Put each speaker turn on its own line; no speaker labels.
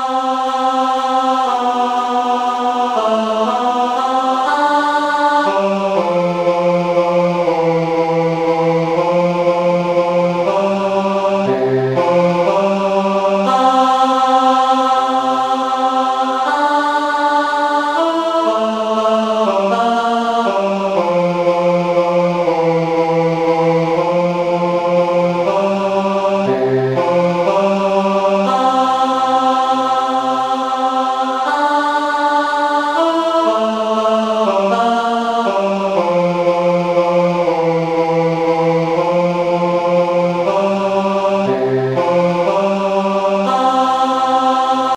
Oh.